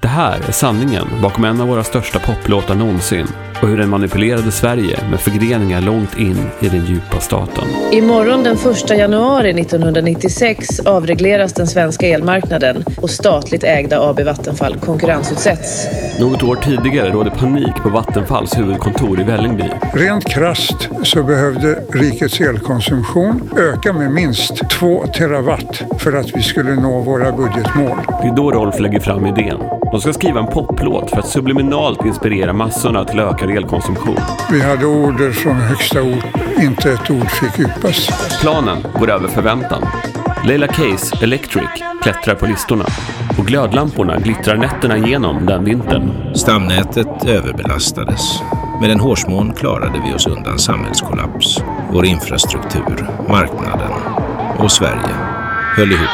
Det här är sanningen bakom en av våra största poplåtar någonsin och hur den manipulerade Sverige med förgreningar långt in i den djupa staten. Imorgon den 1 januari 1996 avregleras den svenska elmarknaden och statligt ägda AB Vattenfall konkurrensutsätts. Något år tidigare rådde panik på Vattenfalls huvudkontor i Vällingby. Rent krasst så behövde rikets elkonsumtion öka med minst 2 terawatt för att vi skulle nå våra budgetmål. Det är då Rolf lägger fram idén. De ska skriva en poplåt för att subliminalt inspirera massorna till ökad elkonsumtion. Vi hade order från högsta ort, inte ett ord fick yppas. Planen går över förväntan. Leila Case Electric klättrar på listorna och glödlamporna glittrar nätterna igenom den vintern. Stamnätet överbelastades. Med en hårsmån klarade vi oss undan samhällskollaps. Vår infrastruktur, marknaden och Sverige höll ihop.